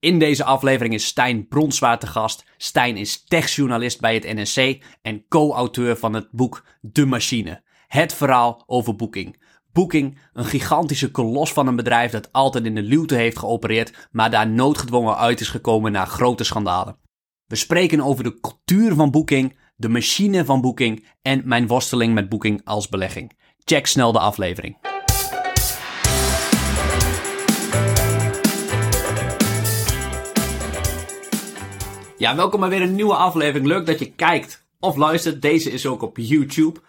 In deze aflevering is Stijn Bronswaar te gast. Stijn is techjournalist bij het NSC en co-auteur van het boek De Machine. Het verhaal over Booking. Booking, een gigantische kolos van een bedrijf dat altijd in de luwte heeft geopereerd, maar daar noodgedwongen uit is gekomen na grote schandalen. We spreken over de cultuur van Booking, de machine van Booking en mijn worsteling met Booking als belegging. Check snel de aflevering. Ja, welkom bij weer een nieuwe aflevering. Leuk dat je kijkt of luistert. Deze is ook op YouTube.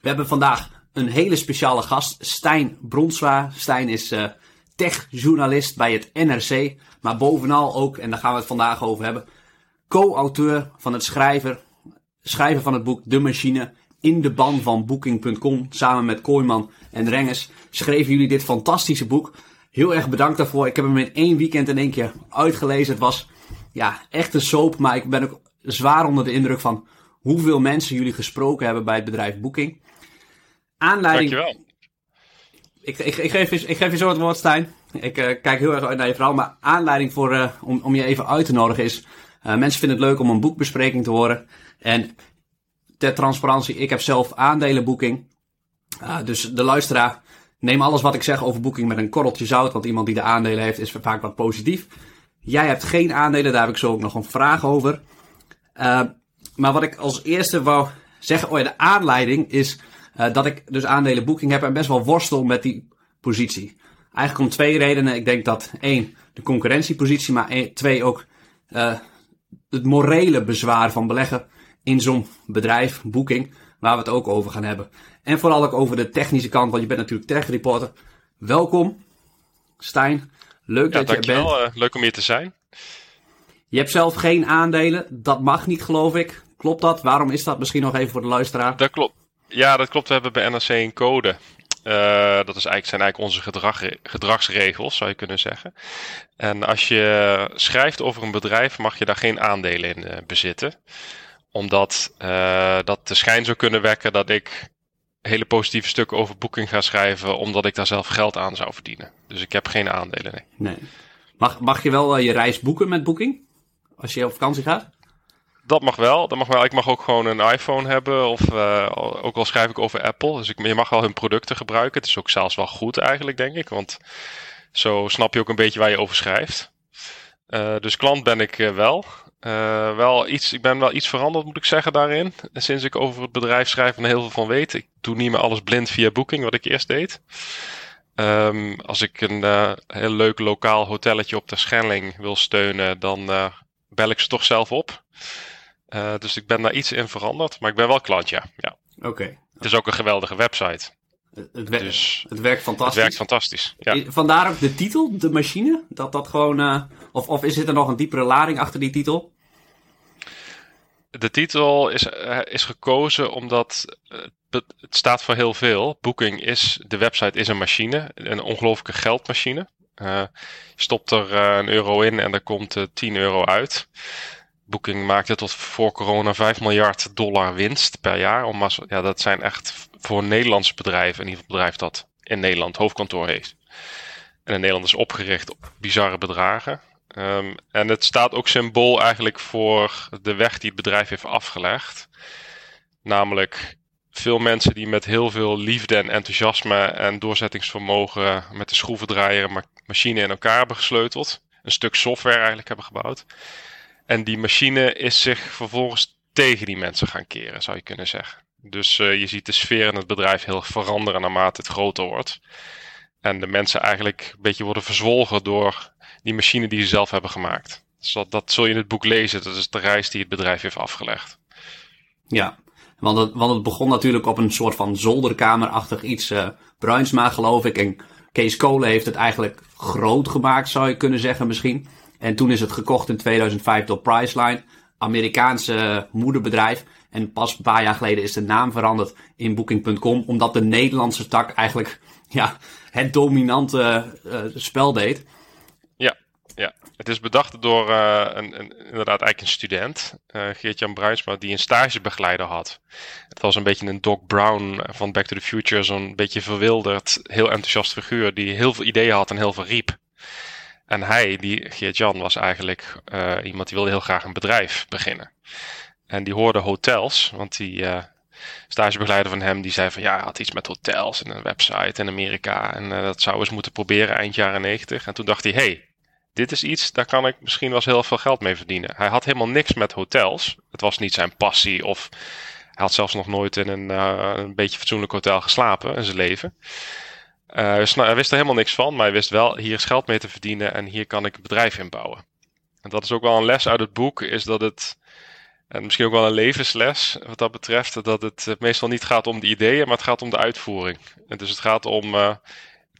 We hebben vandaag een hele speciale gast, Stijn Bronswa. Stijn is uh, techjournalist bij het NRC, maar bovenal ook, en daar gaan we het vandaag over hebben, co-auteur van het schrijver, van het boek De Machine. In de ban van Booking.com, samen met Kooiman en Renges, schreven jullie dit fantastische boek. Heel erg bedankt daarvoor. Ik heb hem in één weekend in één keer uitgelezen. Het was ja, echt een soap, maar ik ben ook zwaar onder de indruk van hoeveel mensen jullie gesproken hebben bij het bedrijf Booking. Aanleiding... Dankjewel. Ik, ik, ik, geef, je, ik geef je zo het woord, Stijn. Ik uh, kijk heel erg uit naar je verhaal, maar aanleiding voor, uh, om, om je even uit te nodigen is... Uh, mensen vinden het leuk om een boekbespreking te horen. En ter transparantie, ik heb zelf aandelenboeking. dus de luisteraar, neem alles wat ik zeg over boeking met een korreltje zout. Want iemand die de aandelen heeft is vaak wat positief. Jij hebt geen aandelen, daar heb ik zo ook nog een vraag over. Uh, maar wat ik als eerste wou zeggen, oh de aanleiding is uh, dat ik dus aandelenboeking heb en best wel worstel met die positie. Eigenlijk om twee redenen. Ik denk dat één, de concurrentiepositie, maar één, twee ook uh, het morele bezwaar van beleggen in zo'n bedrijf, boeking, waar we het ook over gaan hebben. En vooral ook over de technische kant, want je bent natuurlijk tech reporter. Welkom, Stijn. Leuk dat je er bent. Uh, leuk om hier te zijn. Je hebt zelf geen aandelen. Dat mag niet, geloof ik. Klopt dat? Waarom is dat misschien nog even voor de luisteraar? Dat klopt. Ja, dat klopt. We hebben bij NRC een code. Uh, dat is eigenlijk, zijn eigenlijk onze gedrag, gedragsregels, zou je kunnen zeggen. En als je schrijft over een bedrijf, mag je daar geen aandelen in uh, bezitten. Omdat uh, dat de schijn zou kunnen wekken dat ik hele positieve stukken over Booking ga schrijven, omdat ik daar zelf geld aan zou verdienen. Dus ik heb geen aandelen. Nee. nee. Mag, mag je wel uh, je reis boeken met Booking? Als je op vakantie gaat? Dat mag wel. Dat mag wel. Ik mag ook gewoon een iPhone hebben. Of uh, ook al schrijf ik over Apple. Dus ik, je mag wel hun producten gebruiken. Het is ook zelfs wel goed eigenlijk, denk ik. Want zo snap je ook een beetje waar je over schrijft. Uh, dus klant ben ik wel. Uh, wel iets, ik ben wel iets veranderd, moet ik zeggen, daarin. Sinds ik over het bedrijf schrijf en heel veel van weet. Ik doe niet meer alles blind via Booking, wat ik eerst deed. Um, als ik een uh, heel leuk lokaal hotelletje op de Schelling wil steunen, dan uh, bel ik ze toch zelf op. dus ik ben daar iets in veranderd, maar ik ben wel klant, ja. ja. Oké. Okay. Het is ook een geweldige website. Het, wer dus, het werkt fantastisch. Het werkt fantastisch. Ja. Vandaar ook de titel, de machine. Dat dat gewoon. of, of is er nog een diepere lading achter die titel? De titel is, uh, is gekozen omdat uh, het staat voor heel veel. Booking is, de website is een machine, een ongelooflijke geldmachine. Uh, je stopt er een euro in en er komt 10 euro uit. Booking maakte tot voor corona 5 miljard dollar winst per jaar. Om, ja, dat zijn echt voor een Nederlands bedrijf, in ieder geval bedrijf dat in Nederland hoofdkantoor heeft. En in Nederland is opgericht op bizarre bedragen. Um, en het staat ook symbool eigenlijk voor de weg die het bedrijf heeft afgelegd. Namelijk veel mensen die met heel veel liefde en enthousiasme en doorzettingsvermogen met de schroevendraaier en machine in elkaar hebben gesleuteld. Een stuk software eigenlijk hebben gebouwd. En die machine is zich vervolgens tegen die mensen gaan keren, zou je kunnen zeggen. Dus uh, je ziet de sfeer in het bedrijf heel veranderen naarmate het groter wordt. En de mensen eigenlijk een beetje worden verzwolgen door die machine die ze zelf hebben gemaakt. Dus dat, dat zul je in het boek lezen. Dat is de reis die het bedrijf heeft afgelegd. Ja, want het, want het begon natuurlijk op een soort van zolderkamerachtig iets. Uh, Bruinsma geloof ik. En Kees Kolen heeft het eigenlijk groot gemaakt, zou je kunnen zeggen misschien. En toen is het gekocht in 2005 door Priceline. Amerikaanse moederbedrijf. En pas een paar jaar geleden is de naam veranderd in Booking.com. Omdat de Nederlandse tak eigenlijk ja, het dominante uh, spel deed. Het is bedacht door uh, een, een, inderdaad eigenlijk een student, uh, Geert-Jan Bruinsma, die een stagebegeleider had. Het was een beetje een Doc Brown van Back to the Future, zo'n beetje verwilderd, heel enthousiast figuur, die heel veel ideeën had en heel veel riep. En hij, die Geert-Jan, was eigenlijk iemand die wilde heel graag een bedrijf beginnen. En die hoorde hotels, want die stagebegeleider van hem die zei van ja, hij had iets met hotels en een website in Amerika. En dat zou eens moeten proberen eind jaren 90. En toen dacht hij, hey, dit is iets, daar kan ik misschien wel heel veel geld mee verdienen. Hij had helemaal niks met hotels. Het was niet zijn passie of hij had zelfs nog nooit in een, uh, een beetje fatsoenlijk hotel geslapen in zijn leven. Uh, hij wist er helemaal niks van, maar hij wist wel, hier is geld mee te verdienen en hier kan ik een bedrijf in bouwen. En dat is ook wel een les uit het boek, is dat het, en misschien ook wel een levensles wat dat betreft, dat het meestal niet gaat om de ideeën, maar het gaat om de uitvoering. En dus het gaat om uh,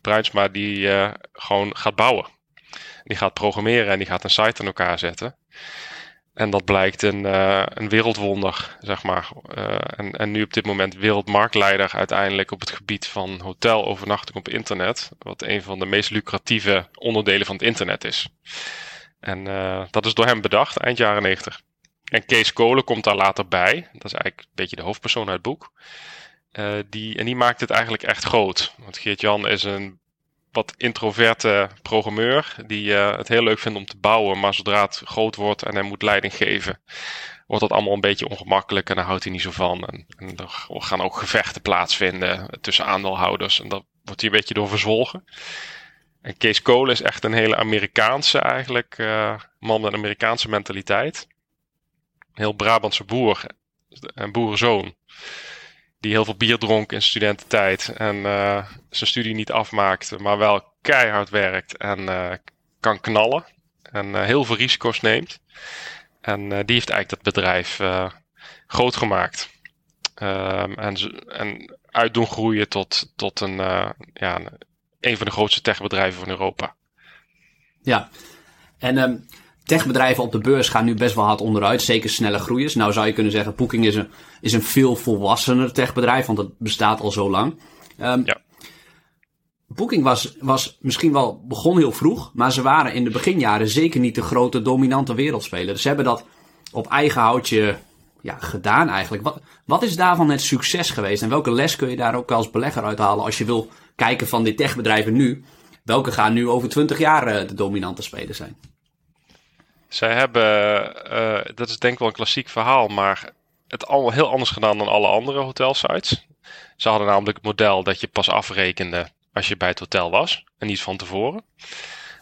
Bruinsma die gewoon gaat bouwen. Die gaat programmeren en die gaat een site aan elkaar zetten. En dat blijkt een, uh, een wereldwonder, zeg maar. Uh, en, en nu op dit moment wereldmarktleider uiteindelijk op het gebied van hotelovernachting op internet. Wat een van de meest lucratieve onderdelen van het internet is. En uh, dat is door hem bedacht, eind jaren 90. En Kees Kolen komt daar later bij. Dat is eigenlijk een beetje de hoofdpersoon uit het boek. die, en die maakt het eigenlijk echt groot. Want Geert-Jan is een wat introverte programmeur die uh, het heel leuk vindt om te bouwen, maar zodra het groot wordt en hij moet leiding geven, wordt dat allemaal een beetje ongemakkelijk en daar houdt hij niet zo van. En, er gaan ook gevechten plaatsvinden tussen aandeelhouders en dat wordt hij een beetje door verzwolgen. En Kees Cole is echt een hele Amerikaanse eigenlijk, uh, man met een Amerikaanse mentaliteit. Heel Brabantse boer en boerenzoon die heel veel bier dronk in studententijd en uh, zijn studie niet afmaakte, maar wel keihard werkt en uh, kan knallen en uh, heel veel risico's neemt. En die heeft eigenlijk dat bedrijf groot gemaakt. Ehm, en, en uit doen groeien tot, tot een, ja, een van de grootste techbedrijven van Europa. Ja, en um, techbedrijven op de beurs gaan nu best wel hard onderuit. Zeker snelle groeiers. Nou zou je kunnen zeggen, Booking is een, is een veel volwassener techbedrijf, want dat bestaat al zo lang. Um, ja. Booking was, was misschien wel begon heel vroeg, maar ze waren in de beginjaren zeker niet de grote dominante wereldspeler. Dus ze hebben dat op eigen houtje ja, gedaan eigenlijk. Wat, wat is daarvan het succes geweest en welke les kun je daar ook als belegger uithalen als je wil kijken van die techbedrijven nu? Welke gaan nu over 20 jaar eh, de dominante speler zijn? Zij hebben, uh, dat is denk ik wel een klassiek verhaal, maar het allemaal heel anders gedaan dan alle andere hotelsites. Ze hadden namelijk het model dat je pas afrekende als je bij het hotel was en niet van tevoren.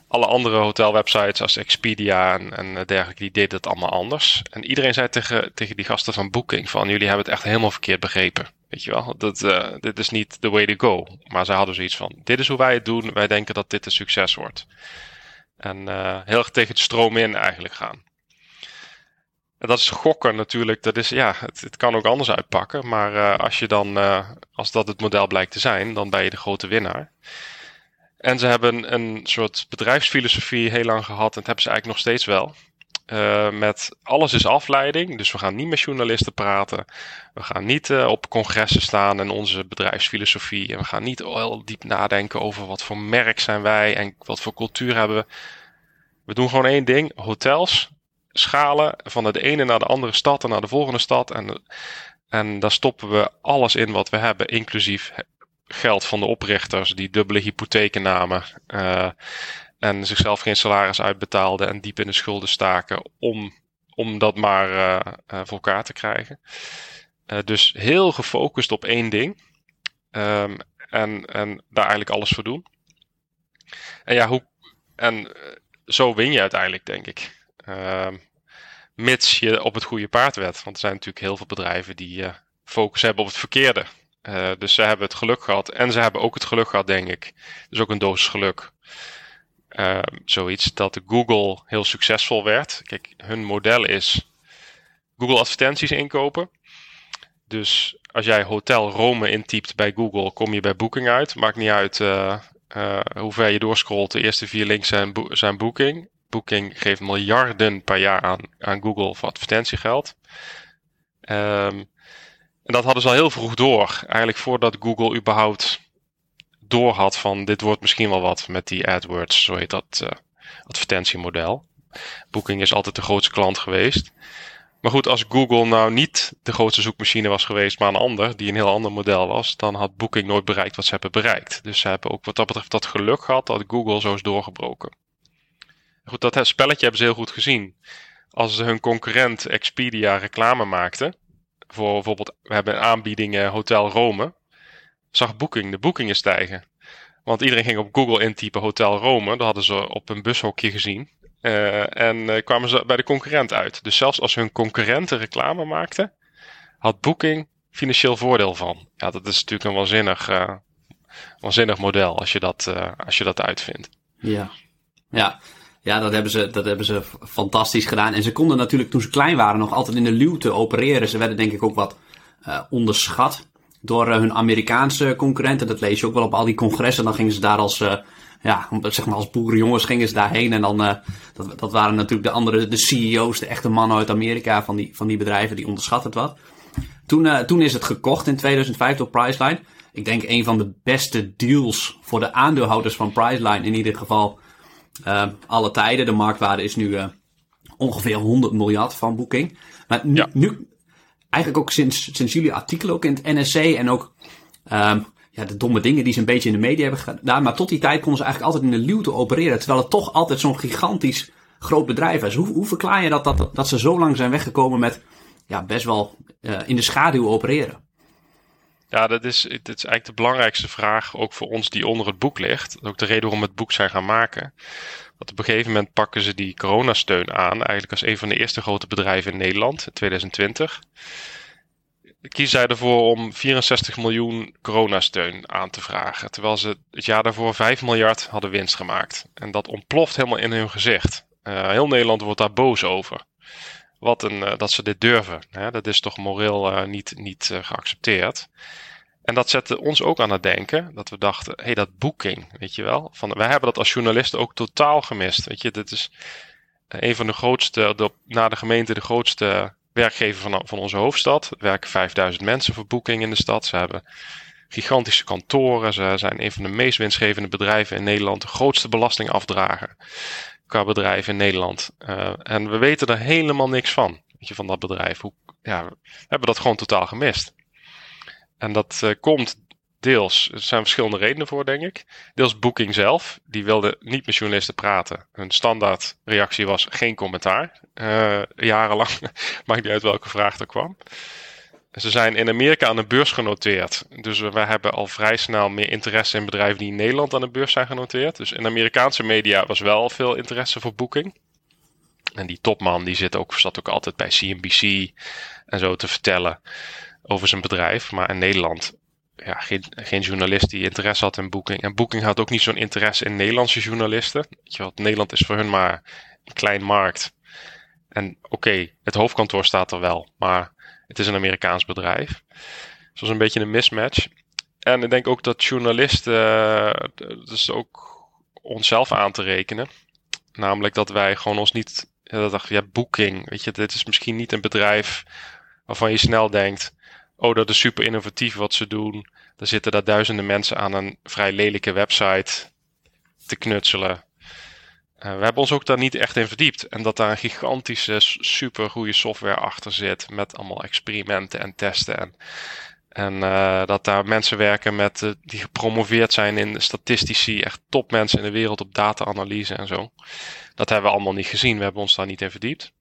Alle andere hotelwebsites als Expedia en, en dergelijke, die deden het allemaal anders. En iedereen zei tegen, tegen die gasten van Booking van jullie hebben het echt helemaal verkeerd begrepen. Weet je wel, dat, uh, dit is niet the way to go. Maar ze hadden zoiets van, dit is hoe wij het doen, wij denken dat dit een succes wordt. En uh, heel erg tegen de stroom in eigenlijk gaan. En dat is gokken natuurlijk. Dat is, ja, het, het kan ook anders uitpakken. Maar uh, als, je dan, uh, als dat het model blijkt te zijn, dan ben je de grote winnaar. En ze hebben een soort bedrijfsfilosofie heel lang gehad. En dat hebben ze eigenlijk nog steeds wel. Uh, met alles is afleiding. Dus we gaan niet met journalisten praten. We gaan niet uh, op congressen staan en onze bedrijfsfilosofie. En we gaan niet heel diep nadenken over wat voor merk zijn wij en wat voor cultuur hebben we. We doen gewoon één ding: hotels schalen van de ene naar de andere stad en naar de volgende stad. En, en daar stoppen we alles in wat we hebben, inclusief geld van de oprichters die dubbele hypotheken namen. Uh, en zichzelf geen salaris uitbetaalden en diep in de schulden staken om, om dat maar uh, uh, voor elkaar te krijgen. Uh, dus heel gefocust op één ding. Um, en, en daar eigenlijk alles voor doen. En ja, hoe. En zo win je uiteindelijk, denk ik. Um, mits je op het goede paard werd. Want er zijn natuurlijk heel veel bedrijven die focus hebben op het verkeerde. dus ze hebben het geluk gehad. En ze hebben ook het geluk gehad, denk ik. Dus ook een dosis geluk uh, zoiets dat Google heel succesvol werd. Kijk, hun model is Google advertenties inkopen. Dus als jij Hotel Rome intypt bij Google, kom je bij Booking uit. Maakt niet uit uh, hoe ver je doorscrollt. De eerste vier links zijn, zijn Booking. Booking geeft miljarden per jaar aan, aan Google voor advertentiegeld. Um, en dat hadden ze al heel vroeg door. Eigenlijk voordat Google überhaupt door had van dit wordt misschien wel wat met die AdWords, zo heet dat uh, advertentiemodel. Booking is altijd de grootste klant geweest. Maar goed, als Google nou niet de grootste zoekmachine was geweest, maar een ander, die een heel ander model was, dan had Booking nooit bereikt wat ze hebben bereikt. Dus ze hebben ook wat dat betreft dat geluk gehad dat Google zo is doorgebroken. Goed, dat spelletje hebben ze heel goed gezien. Als hun concurrent Expedia reclame maakte, voor bijvoorbeeld, we hebben een aanbieding Hotel Rome, zag Booking de boekingen stijgen. Want iedereen ging op Google intypen Hotel Rome, dat hadden ze op een bushokje gezien. Uh, en uh, kwamen ze bij de concurrent uit. Dus zelfs als hun concurrenten reclame maakten, had Booking financieel voordeel van. Ja, dat is natuurlijk een waanzinnig, uh, waanzinnig model als je, dat, als je dat uitvindt. Ja, ja. Ja, dat hebben, ze, dat hebben ze fantastisch gedaan. En ze konden natuurlijk toen ze klein waren nog altijd in de luwte opereren. Ze werden denk ik ook wat onderschat door hun Amerikaanse concurrenten. Dat lees je ook wel op al die congressen. Dan gingen ze daar als ja, zeg maar als boerenjongens gingen ze daarheen. En dan, uh, dat, dat waren natuurlijk de andere, de CEO's, de echte mannen uit Amerika van die, van die bedrijven, die onderschatten het wat. Toen, uh, toen is het gekocht in 2005 door Priceline. Ik denk een van de beste deals voor de aandeelhouders van Priceline in ieder geval uh, alle tijden. De marktwaarde is nu ongeveer 100 miljard van Booking. Maar nu, ja. nu eigenlijk ook sinds, sinds jullie artikelen ook in het NSC en ook um, ja, de domme dingen die ze een beetje in de media hebben gedaan. Maar tot die tijd konden ze eigenlijk altijd in de luwte opereren. Terwijl het toch altijd zo'n gigantisch groot bedrijf is. Hoe, hoe verklaar je dat, dat, dat ze zo lang zijn weggekomen met ja, best wel uh, in de schaduw opereren? Ja, dat is, dat is eigenlijk de belangrijkste vraag, ook voor ons die onder het boek ligt. Ook de reden waarom we het boek zijn gaan maken. Op een gegeven moment pakken ze die coronasteun aan, eigenlijk als een van de eerste grote bedrijven in Nederland in 2020 kiezen zij ervoor om 64 miljoen coronasteun aan te vragen. Terwijl ze het jaar daarvoor 5 miljard hadden winst gemaakt. En dat ontploft helemaal in hun gezicht. Uh, heel Nederland wordt daar boos over. Wat een, uh, dat ze dit durven. Hè? Dat is toch moreel uh, niet, niet geaccepteerd. En dat zette ons ook aan het denken. Dat we dachten, hé, hey, dat boeking, weet je wel. Van, wij hebben dat als journalisten ook totaal gemist. Weet je, dit is een van de grootste, na de gemeente de grootste werkgever van, van onze hoofdstad. Er werken 5000 mensen voor Booking in de stad. Ze hebben gigantische kantoren. Ze zijn een van de meest winstgevende bedrijven in Nederland. De grootste belastingafdrager qua bedrijf in Nederland. Uh, en we weten er helemaal niks van. Weet je, van dat bedrijf. Hoe, ja, we hebben dat gewoon totaal gemist. En dat uh, komt Deels, er zijn verschillende redenen voor, denk ik. Deels Booking zelf, die wilde niet met journalisten praten. Hun standaard reactie was geen commentaar. Uh, jarenlang, maakt niet uit welke vraag er kwam. Ze zijn in Amerika aan de beurs genoteerd. Dus wij hebben al vrij snel meer interesse in bedrijven die in Nederland aan de beurs zijn genoteerd. Dus in Amerikaanse media was wel veel interesse voor Booking. En die topman die zit ook, zat ook altijd bij CNBC en zo te vertellen over zijn bedrijf. Maar in Nederland ja, geen, geen journalist die interesse had in Booking. En Booking had ook niet zo'n interesse in Nederlandse journalisten. Weet je wat, Nederland is voor hun maar een klein markt. En oké, het hoofdkantoor staat er wel, maar het is een Amerikaans bedrijf. Dus een beetje een mismatch. En ik denk ook dat journalisten, uh, dat is ook onszelf aan te rekenen. Namelijk dat wij gewoon ons niet, dat dachten, ja, Booking, weet je, dit is misschien niet een bedrijf waarvan je snel denkt, oh, dat is super innovatief wat ze doen. Er zitten daar duizenden mensen aan een vrij lelijke website te knutselen. Uh, we hebben ons ook daar niet echt in verdiept. En dat daar een gigantische, super goede software achter zit. Met allemaal experimenten en testen. En, en uh, dat daar mensen werken met, uh, die gepromoveerd zijn in statistici. Echt topmensen in de wereld op data-analyse en zo. Dat hebben we allemaal niet gezien. We hebben ons daar niet in verdiept.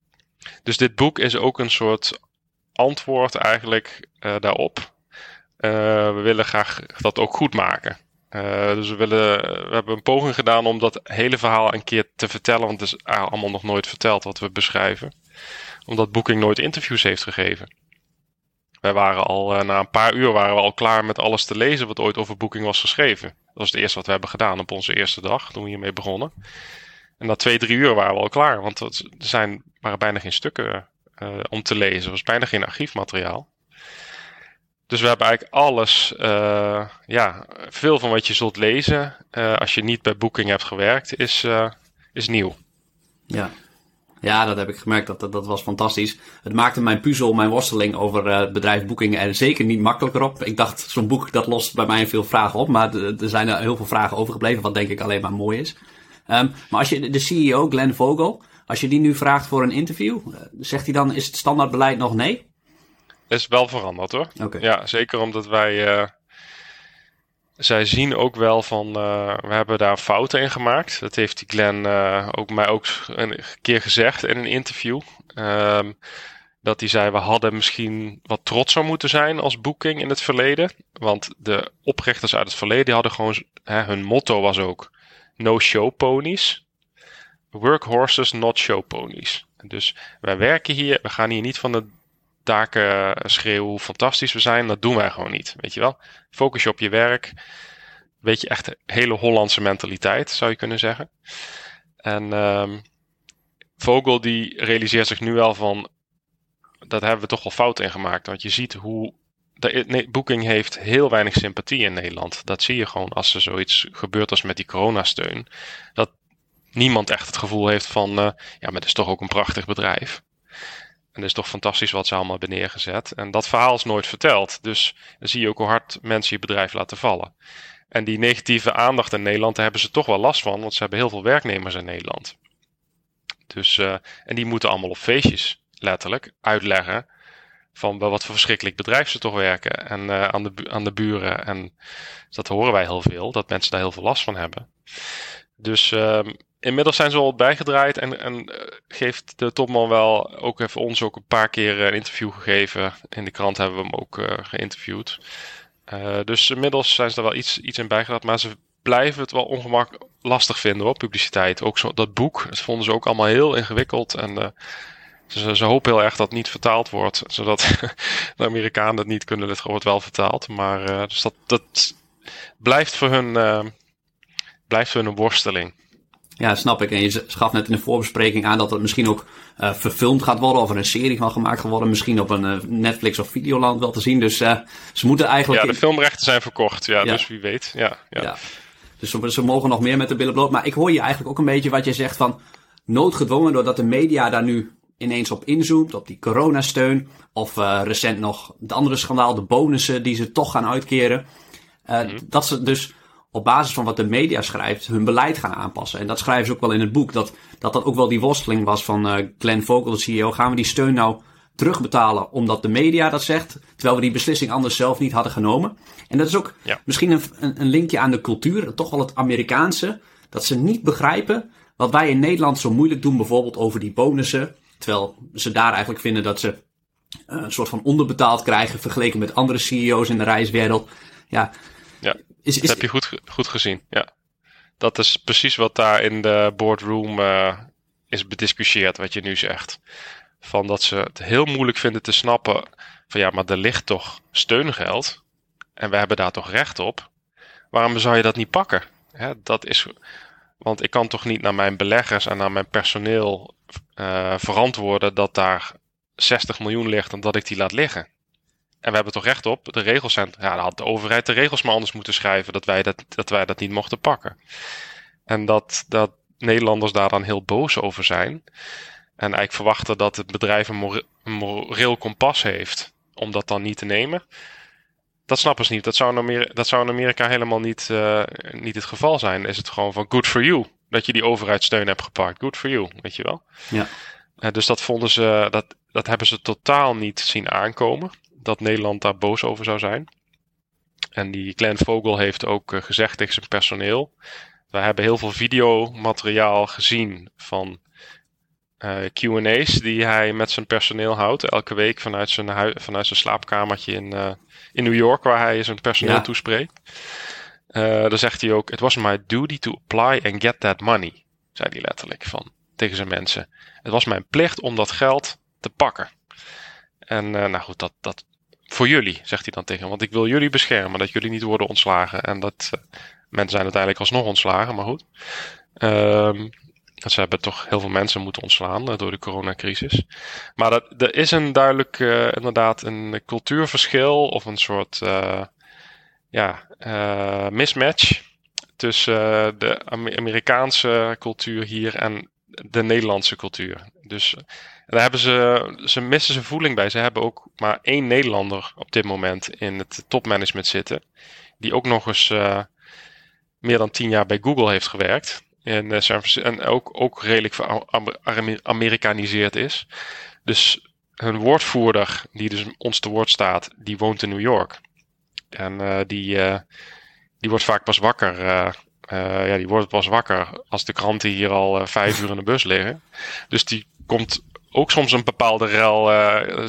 Dus dit boek is ook een soort antwoord eigenlijk uh, daarop. Uh, we willen graag dat ook goed maken. Uh, dus we, willen, we hebben een poging gedaan om dat hele verhaal een keer te vertellen. Want het is allemaal nog nooit verteld wat we beschrijven. Omdat Booking nooit interviews heeft gegeven. Wij waren al, na een paar uur waren we al klaar met alles te lezen wat ooit over Booking was geschreven. Dat was het eerste wat we hebben gedaan op onze eerste dag, toen we hiermee begonnen. En na twee, drie uur waren we al klaar, want er zijn, waren bijna geen stukken uh, om te lezen. Er was bijna geen archiefmateriaal. Dus we hebben eigenlijk alles, uh, ja, veel van wat je zult lezen uh, als je niet bij Booking hebt gewerkt, is, is nieuw. Ja. Ja, dat heb ik gemerkt. Dat, dat, was fantastisch. Het maakte mijn puzzel, mijn worsteling over het bedrijf Booking er zeker niet makkelijker op. Ik dacht, zo'n boek dat lost bij mij veel vragen op. Maar er zijn er heel veel vragen overgebleven, wat denk ik alleen maar mooi is. Um, maar als je de CEO, Glenn Vogel, als je die nu vraagt voor een interview, eh, zegt hij dan, is het standaardbeleid nog nee? Is wel veranderd hoor. Okay. Ja, zeker omdat wij... Uh, zij zien ook wel van, uh, we hebben daar fouten in gemaakt. Dat heeft die Glenn uh, ook mij ook een keer gezegd in een interview. Um, dat hij zei, we hadden misschien wat trotser moeten zijn als boeking in het verleden. Want de oprichters uit het verleden hadden gewoon, hè, hun motto was ook, no show ponies. Workhorses, not show ponies. Dus wij werken hier, we gaan hier niet van de daken schreeuwen hoe fantastisch we zijn. Dat doen wij gewoon niet, weet je wel. Focus je op je werk. Weet je, echt hele Hollandse mentaliteit, zou je kunnen zeggen. En um, Vogel die realiseert zich nu wel van, dat hebben we toch wel fout in gemaakt. Want je ziet hoe de Booking heeft heel weinig sympathie in Nederland. Dat zie je gewoon als er zoiets gebeurt als met die coronasteun. Dat niemand echt het gevoel heeft van, uh, ja, maar het is toch ook een prachtig bedrijf. En het is toch fantastisch wat ze allemaal hebben neergezet. En dat verhaal is nooit verteld. Dus dan zie je ook hoe hard mensen je bedrijf laten vallen. En die negatieve aandacht in Nederland, daar hebben ze toch wel last van, want ze hebben heel veel werknemers in Nederland. Dus, uh, en die moeten allemaal op feestjes, letterlijk, uitleggen van bij wat voor verschrikkelijk bedrijf ze toch werken. En uh, aan, de, aan de buren. En dat horen wij heel veel, dat mensen daar heel veel last van hebben. Dus uh, inmiddels zijn ze al bijgedraaid en, en uh, geeft de topman wel ook even ons ook een paar keer een interview gegeven. In de krant hebben we hem ook uh, geïnterviewd. Dus inmiddels zijn ze er wel iets, iets in bijgedraaid, maar ze blijven het wel ongemak lastig vinden hoor, publiciteit. Ook zo, dat boek, dat vonden ze ook allemaal heel ingewikkeld en ze, ze, hopen heel erg dat het niet vertaald wordt, zodat de Amerikanen het niet kunnen. Dit wordt wel vertaald, maar dus dat, dat blijft voor hun, blijft voor hun een worsteling. Ja, snap ik. En je gaf net in de voorbespreking aan dat het misschien ook uh, verfilmd gaat worden. Of er een serie van gemaakt gaat worden. Misschien op een uh, Netflix of Videoland wel te zien. Dus uh, ze moeten eigenlijk... Ja, de filmrechten zijn verkocht. Ja, ja. dus wie weet. Ja, ja. ja. Dus ze, ze, mogen nog meer met de billen bloot. Maar ik hoor je eigenlijk ook een beetje wat je zegt van... Noodgedwongen doordat de media daar nu ineens op inzoomt. Op die coronasteun. Of recent nog het andere schandaal. De bonussen die ze toch gaan uitkeren. Mm Dat ze dus op basis van wat de media schrijft, hun beleid gaan aanpassen. En dat schrijven ze ook wel in het boek. Dat dat, dat ook wel die worsteling was van uh, Glenn Vogel, de CEO. Gaan we die steun nou terugbetalen omdat de media dat zegt, terwijl we die beslissing anders zelf niet hadden genomen? En dat is ook ja. misschien een, een, linkje aan de cultuur, toch wel het Amerikaanse. Dat ze niet begrijpen wat wij in Nederland zo moeilijk doen, bijvoorbeeld over die bonussen. Terwijl ze daar eigenlijk vinden dat ze uh, een soort van onderbetaald krijgen vergeleken met andere CEO's in de reiswereld. Ja. Dat heb je goed, goed gezien, ja. Dat is precies wat daar in de boardroom uh, is bediscussieerd, wat je nu zegt. Van dat ze het heel moeilijk vinden te snappen van ja, maar er ligt toch steungeld en we hebben daar toch recht op. Waarom zou je dat niet pakken? Dat is, want ik kan toch niet naar mijn beleggers en naar mijn personeel uh, verantwoorden dat daar 60 miljoen ligt en dat ik die laat liggen. En we hebben toch recht op. De regels zijn. Ja, dan had de overheid de regels maar anders moeten schrijven. Dat wij dat, dat, wij dat niet mochten pakken. En dat, dat Nederlanders daar dan heel boos over zijn. En eigenlijk verwachten dat het bedrijf een, moreel kompas heeft. Om dat dan niet te nemen. Dat snappen ze niet. Dat zou in Amerika, dat zou in Amerika helemaal niet, uh, niet het geval zijn. Is het gewoon van good for you. Dat je die overheidssteun hebt gepakt. Good for you. Weet je wel. Ja. Uh, dus dat vonden ze. Dat, dat hebben ze totaal niet zien aankomen dat Nederland daar boos over zou zijn. En die Glenn Vogel heeft ook eh, gezegd tegen zijn personeel. We hebben heel veel videomateriaal gezien van uh, eh, QA's die hij met zijn personeel houdt. Elke week vanuit zijn, vanuit zijn slaapkamertje in, uh, in New York, waar hij zijn personeel ja. toespreekt. Uh, dan zegt hij ook: It was my duty to apply and get that money. Zei hij letterlijk van tegen zijn mensen. Het was mijn plicht om dat geld te pakken. En nou goed, dat, dat voor jullie, zegt hij dan tegen. Want ik wil jullie beschermen, dat jullie niet worden ontslagen. En dat uh, mensen zijn uiteindelijk alsnog ontslagen, maar goed. Um, ze hebben toch heel veel mensen moeten ontslaan uh, door de coronacrisis. Maar dat, er is een duidelijk, uh, inderdaad, een cultuurverschil of een soort ja, mismatch tussen de Amerikaanse cultuur hier en de Nederlandse cultuur. Dus daar hebben ze, ze missen zijn voeling bij. Ze hebben ook maar één Nederlander op dit moment in het topmanagement zitten. Die ook nog eens uh, meer dan tien jaar bij Google heeft gewerkt. In, uh, en ook, ook redelijk Amerikaniseerd is. Dus hun woordvoerder, die dus ons te woord staat, die woont in New York. En uh, die, die wordt vaak pas wakker. ja, die wordt pas wakker als de kranten hier al vijf uur in de bus liggen. Dus die komt ook soms een bepaalde rel,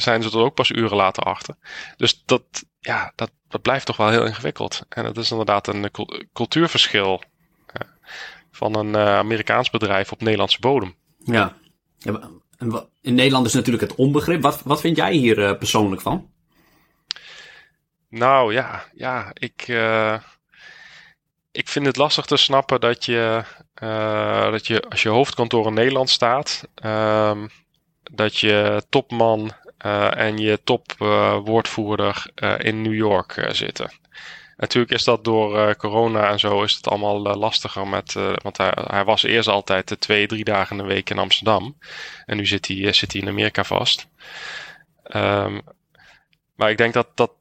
zijn ze er ook pas uren later achter. Dus dat, ja, dat, dat blijft toch wel heel ingewikkeld. En het is inderdaad een cultuurverschil van een Amerikaans bedrijf op Nederlandse bodem. Ja. in Nederland is natuurlijk het onbegrip. Wat, wat vind jij hier persoonlijk van? Nou ja, ja ik, uh, ik vind het lastig te snappen dat je, uh, dat je als je hoofdkantoor in Nederland staat, uh, dat je topman uh, en je topwoordvoerder in New York zitten. Natuurlijk is dat door corona en zo is het allemaal lastiger met, want hij, was eerst altijd twee, drie dagen in de week in Amsterdam. En nu zit hij, zit hij in Amerika vast. Um, maar ik denk dat, dat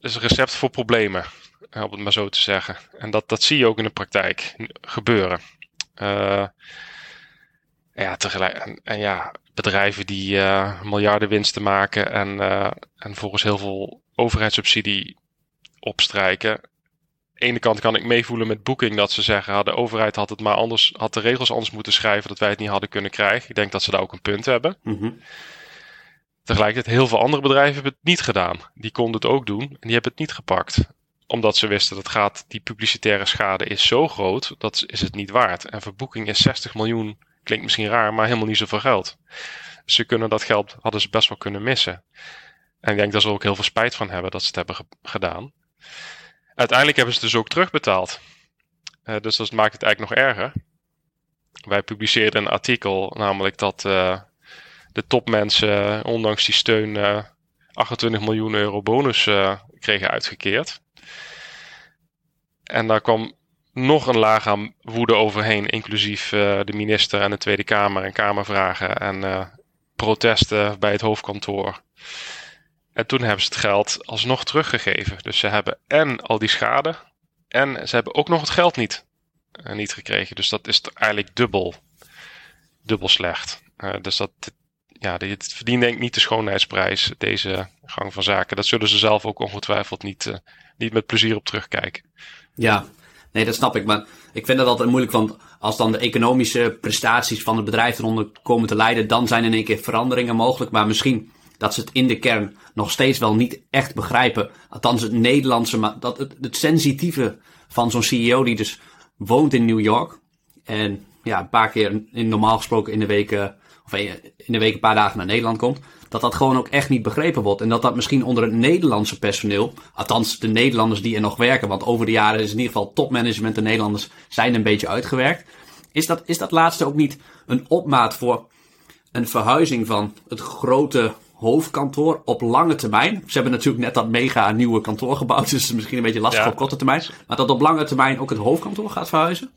is een recept voor problemen, eh, om het maar zo te zeggen. En dat, dat zie je ook in de praktijk gebeuren. Uh, ja, tegelijk, en, en, ja, bedrijven die uh, miljarden winsten maken en, uh, en volgens heel veel overheidssubsidie opstrijken. Aan de ene kant kan ik meevoelen met Booking dat ze zeggen, de overheid had het maar anders, had de regels anders moeten schrijven dat wij het niet hadden kunnen krijgen. Ik denk dat ze daar ook een punt hebben. Mm Tegelijkertijd, heel veel andere bedrijven hebben het niet gedaan. Die konden het ook doen en die hebben het niet gepakt. Omdat ze wisten dat gaat, die publicitaire schade is zo groot, dat is het niet waard. En voor Booking is 60 miljoen, klinkt misschien raar, maar helemaal niet zoveel geld. Ze kunnen dat geld, hadden ze best wel kunnen missen. En ik denk dat ze er ook heel veel spijt van hebben dat ze het hebben gedaan. Uiteindelijk hebben ze het dus ook terugbetaald. Uh, dus dat maakt het eigenlijk nog erger. Wij publiceerden een artikel, namelijk dat uh, de topmensen, ondanks die steun, 28 eh, miljoen euro bonus eh, kregen uitgekeerd. En daar kwam nog een laag aan woede overheen, inclusief uh, de minister en de Tweede Kamer en Kamervragen en uh, protesten bij het hoofdkantoor. En toen hebben ze het geld alsnog teruggegeven. Dus ze hebben en al die schade en ze hebben ook nog het geld niet, uh, niet gekregen. Dus dat is eigenlijk dubbel, dubbel slecht. dus dat, ja, dit verdient denk ik niet de schoonheidsprijs, deze gang van zaken. Dat zullen ze zelf ook ongetwijfeld niet, niet met plezier op terugkijken. Ja, nee, dat snap ik. Maar ik vind dat altijd moeilijk, want als dan de economische prestaties van het bedrijf eronder komen te leiden, dan zijn in één keer veranderingen mogelijk. Maar misschien dat ze het in de kern nog steeds wel niet echt begrijpen. Althans, het Nederlandse, maar dat het, het sensitieve van zo'n CEO die dus woont in New York. En ja, een paar keer in, normaal gesproken in de week of in de week een paar dagen naar Nederland komt, dat dat gewoon ook echt niet begrepen wordt. En dat dat misschien onder het Nederlandse personeel, althans de Nederlanders die er nog werken, want over de jaren is in ieder geval topmanagement de Nederlanders zijn een beetje uitgewerkt. Is dat, is dat laatste ook niet een opmaat voor een verhuizing van het grote hoofdkantoor op lange termijn. Ze hebben natuurlijk net dat mega nieuwe kantoor gebouwd, dus het is misschien een beetje lastig op korte termijn. Maar dat op lange termijn ook het hoofdkantoor gaat verhuizen?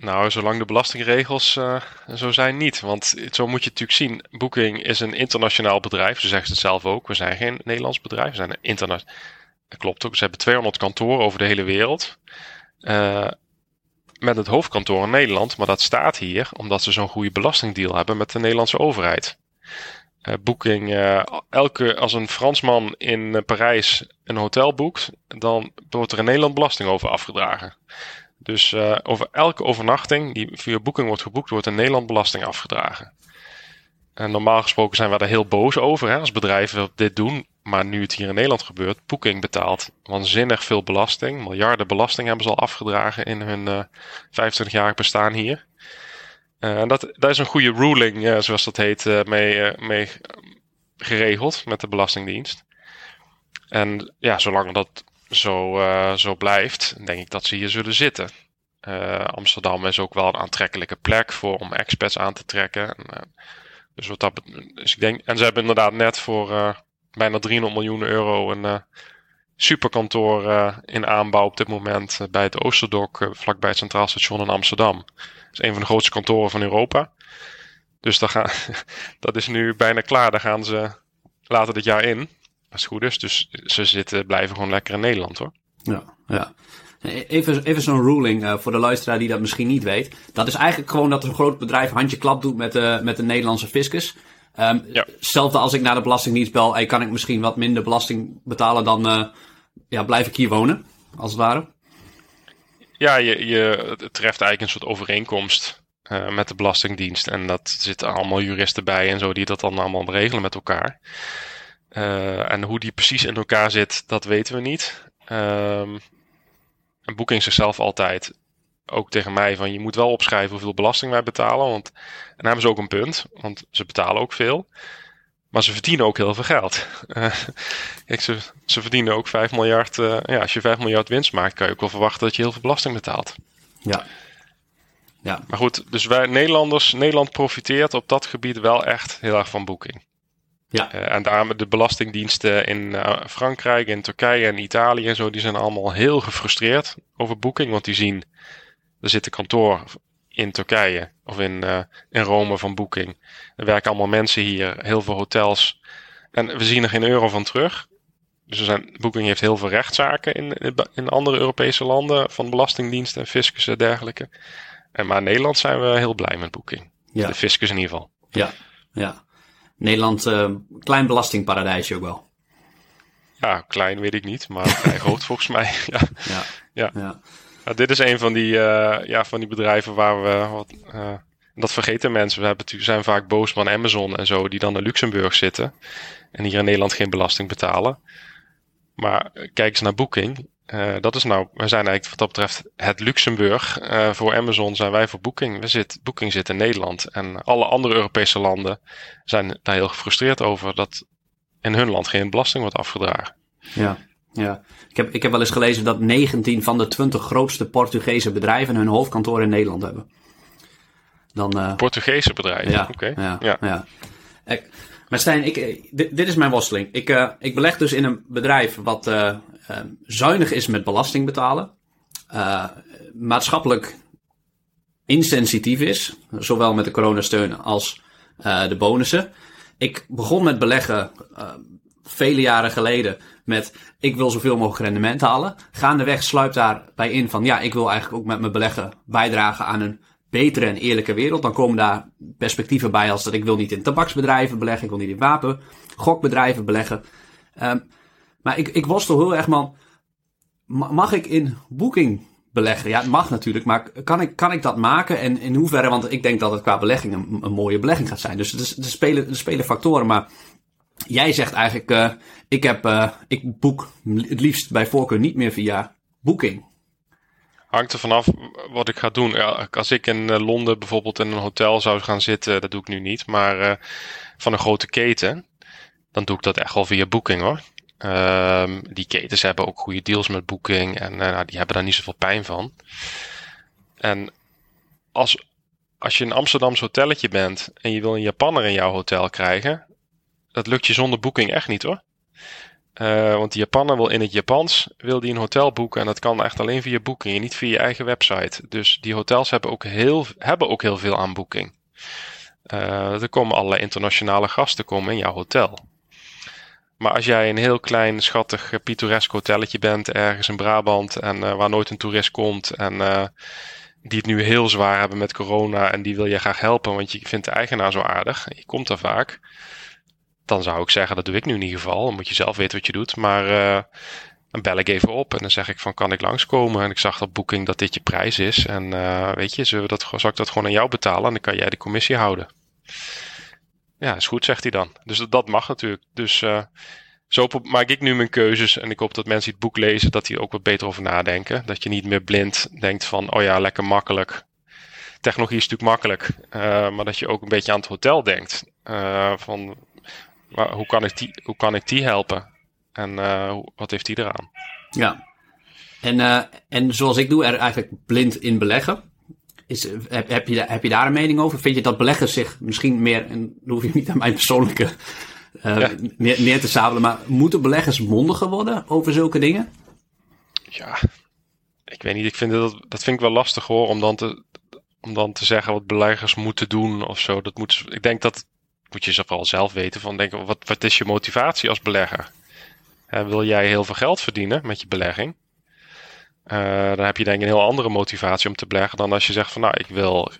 Nou, zolang de belastingregels uh, zo zijn, niet. Want zo moet je het natuurlijk zien. Booking is een internationaal bedrijf. Ze zeggen het zelf ook. We zijn geen Nederlands bedrijf. We zijn een internationaal. Dat klopt ook. Ze hebben 200 kantoren over de hele wereld. Uh, met het hoofdkantoor in Nederland. Maar dat staat hier omdat ze zo'n goede belastingdeal hebben met de Nederlandse overheid. Uh, Booking, elke, als een Fransman in Parijs een hotel boekt, dan wordt er in Nederland belasting over afgedragen. Dus uh, over elke overnachting die via Booking wordt geboekt, wordt een Nederland belasting afgedragen. En normaal gesproken zijn we daar heel boos over hè, als bedrijven dit doen. Maar nu het hier in Nederland gebeurt, Booking betaalt waanzinnig veel belasting. Miljarden belasting hebben ze al afgedragen in hun uh, 25 jaar bestaan hier. Uh, en dat, daar is een goede ruling, zoals dat heet, mee, mee geregeld met de Belastingdienst. En ja, zolang dat zo, uh, zo blijft, denk ik dat ze hier zullen zitten. Uh, Amsterdam is ook wel een aantrekkelijke plek voor om expats aan te trekken. En, uh, dus, wat dat, dus ik denk, en ze hebben inderdaad net voor bijna 300 miljoen euro een superkantoor in aanbouw op dit moment bij het Oosterdok, vlakbij het Centraal Station in Amsterdam. Dat is een van de grootste kantoren van Europa. Dus gaan, dat is nu bijna klaar. Daar gaan ze later dit jaar in. Als het goed is. Dus ze zitten, blijven gewoon lekker in Nederland hoor. Ja, ja. Even, even zo'n ruling uh, voor de luisteraar die dat misschien niet weet. Dat is eigenlijk gewoon dat een groot bedrijf handje klap doet met, uh, met de Nederlandse fiscus. Um, ja. Hetzelfde als ik naar de Belastingdienst bel, hey, kan ik misschien wat minder belasting betalen, dan uh, ja, blijf ik hier wonen, als het ware. ja, je, je, treft eigenlijk een soort overeenkomst uh, met de Belastingdienst. En dat zitten allemaal juristen bij en zo die dat dan allemaal regelen met elkaar. Uh, en hoe die precies in elkaar zit, dat weten we niet. Um, en Booking zichzelf altijd ook tegen mij van je moet wel opschrijven hoeveel belasting wij betalen. Want, en daar hebben ze ook een punt, want ze betalen ook veel. Maar ze verdienen ook heel veel geld. Uh, kijk, ze, ze verdienen ook 5 miljard. Uh, ja, als je 5 miljard winst maakt, kan je ook wel verwachten dat je heel veel belasting betaalt. Ja. ja. Maar goed, dus wij Nederlanders, Nederland profiteert op dat gebied wel echt heel erg van Booking. Ja. Uh, en daarom de belastingdiensten in Frankrijk, in Turkije en Italië en zo, die zijn allemaal heel gefrustreerd over Booking. Want die zien, er zit een kantoor in Turkije of in, uh, in Rome van Booking. Er werken allemaal mensen hier, heel veel hotels. En we zien er geen euro van terug. Dus er zijn, Booking heeft heel veel rechtszaken in, in andere Europese landen van belastingdiensten en fiscus en dergelijke. En maar in Nederland zijn we heel blij met Booking. Ja. De fiscus in ieder geval. Ja, ja. Nederland, uh, klein belastingparadijsje ook wel. Ja, klein weet ik niet, maar vrij groot volgens mij. Ja. Ja. Ja. ja. Nou, dit is een van die, uh, ja, van die bedrijven waar we. Wat, uh, dat vergeten mensen. We hebben, zijn vaak boos van Amazon en zo, die dan in Luxemburg zitten. En hier in Nederland geen belasting betalen. Maar kijk eens naar Booking. Uh, dat is nou, we zijn eigenlijk wat dat betreft het Luxemburg. voor Amazon zijn wij voor Booking. We zit, Booking zit in Nederland. En alle andere Europese landen zijn daar heel gefrustreerd over dat in hun land geen belasting wordt afgedragen. Ja. Ja, ik heb, ik heb wel eens gelezen dat 19 van de 20 grootste Portugese bedrijven hun hoofdkantoor in Nederland hebben. Dan, uh, Portugese bedrijven? Ja, Oké. ja, ja. ja. Maar Stijn, ik, dit, dit, is mijn worsteling. Ik, uh, ik beleg dus in een bedrijf wat uh, zuinig is met belasting betalen. maatschappelijk insensitief is, zowel met de coronasteun als de bonussen. Ik begon met beleggen vele jaren geleden met ik wil zoveel mogelijk rendement halen. Gaandeweg sluipt daarbij in van ja, ik wil eigenlijk ook met mijn beleggen bijdragen aan een betere en eerlijke wereld. Dan komen daar perspectieven bij als dat ik wil niet in tabaksbedrijven beleggen, ik wil niet in wapen, gokbedrijven beleggen. Um, maar ik, ik worstel heel erg man, mag ik in boeking beleggen? Ja, het mag natuurlijk, maar kan ik, kan ik dat maken en in hoeverre? Want ik denk dat het qua belegging een, mooie belegging gaat zijn. Dus er, spelen, spelen factoren, maar Jij zegt eigenlijk, uh, ik, heb, uh, ik boek het liefst bij voorkeur niet meer via Booking. Hangt er vanaf wat ik ga doen. Ja, als ik in eh, Londen bijvoorbeeld in een hotel zou gaan zitten, dat doe ik nu niet, maar uh, van een grote keten, dan doe ik dat echt wel via Booking hoor. Um, die ketens hebben ook goede deals met Booking en nou, die hebben daar niet zoveel pijn van. En als, als je een Amsterdamse hotelletje bent en je wil een Japanner in jouw hotel krijgen, dat lukt je zonder boeking echt niet hoor. Uh, want de Japaner wil in het Japans wil die een hotel boeken en dat kan echt alleen via boeking en niet via je eigen website. Dus die hotels hebben ook heel, hebben ook heel veel aan boeking. Uh, er komen allerlei internationale gasten komen in jouw hotel. Maar als jij een heel klein, schattig, pittoresk hotelletje bent ergens in Brabant en waar nooit een toerist komt en die het nu heel zwaar hebben met corona en die wil je graag helpen, want je vindt de eigenaar zo aardig, je komt daar vaak dan zou ik zeggen, dat doe ik nu in ieder geval. Dan moet je zelf weten wat je doet. Maar uh, dan bel ik even op en dan zeg ik van kan ik langskomen? En ik zag op boeking dat dit je prijs is. En uh, weet je, zullen we dat, zal ik dat gewoon aan jou betalen? En dan kan jij de commissie houden. Ja, is goed, zegt hij dan. Dus dat, dat mag natuurlijk. Dus uh, zo maak ik nu mijn keuzes. En ik hoop dat mensen die het boek lezen, dat die ook wat beter over nadenken. Dat je niet meer blind denkt van, oh ja, lekker makkelijk. Technologie is natuurlijk makkelijk. Maar dat je ook een beetje aan het hotel denkt. Van hoe kan ik die, hoe kan ik die helpen? En uh, wat heeft die eraan? Ja. En, uh, en zoals ik doe, er eigenlijk blind in beleggen. Is, heb, heb, je, heb je daar een mening over? Vind je dat beleggers zich misschien meer, en dan hoef je niet aan mijn persoonlijke uh, ja. neer, neer, te sabelen, maar moeten beleggers mondiger worden over zulke dingen? Ja, ik weet niet. Ik vind dat, dat vind ik wel lastig hoor, om dan te, om dan te zeggen wat beleggers moeten doen of zo. Dat moet, ik denk dat moet je vooral zelf weten van denken, wat, wat is je motivatie als belegger? Uh, wil jij heel veel geld verdienen met je belegging? Uh, dan heb je denk ik een heel andere motivatie om te beleggen dan als je zegt van nou, ik wil.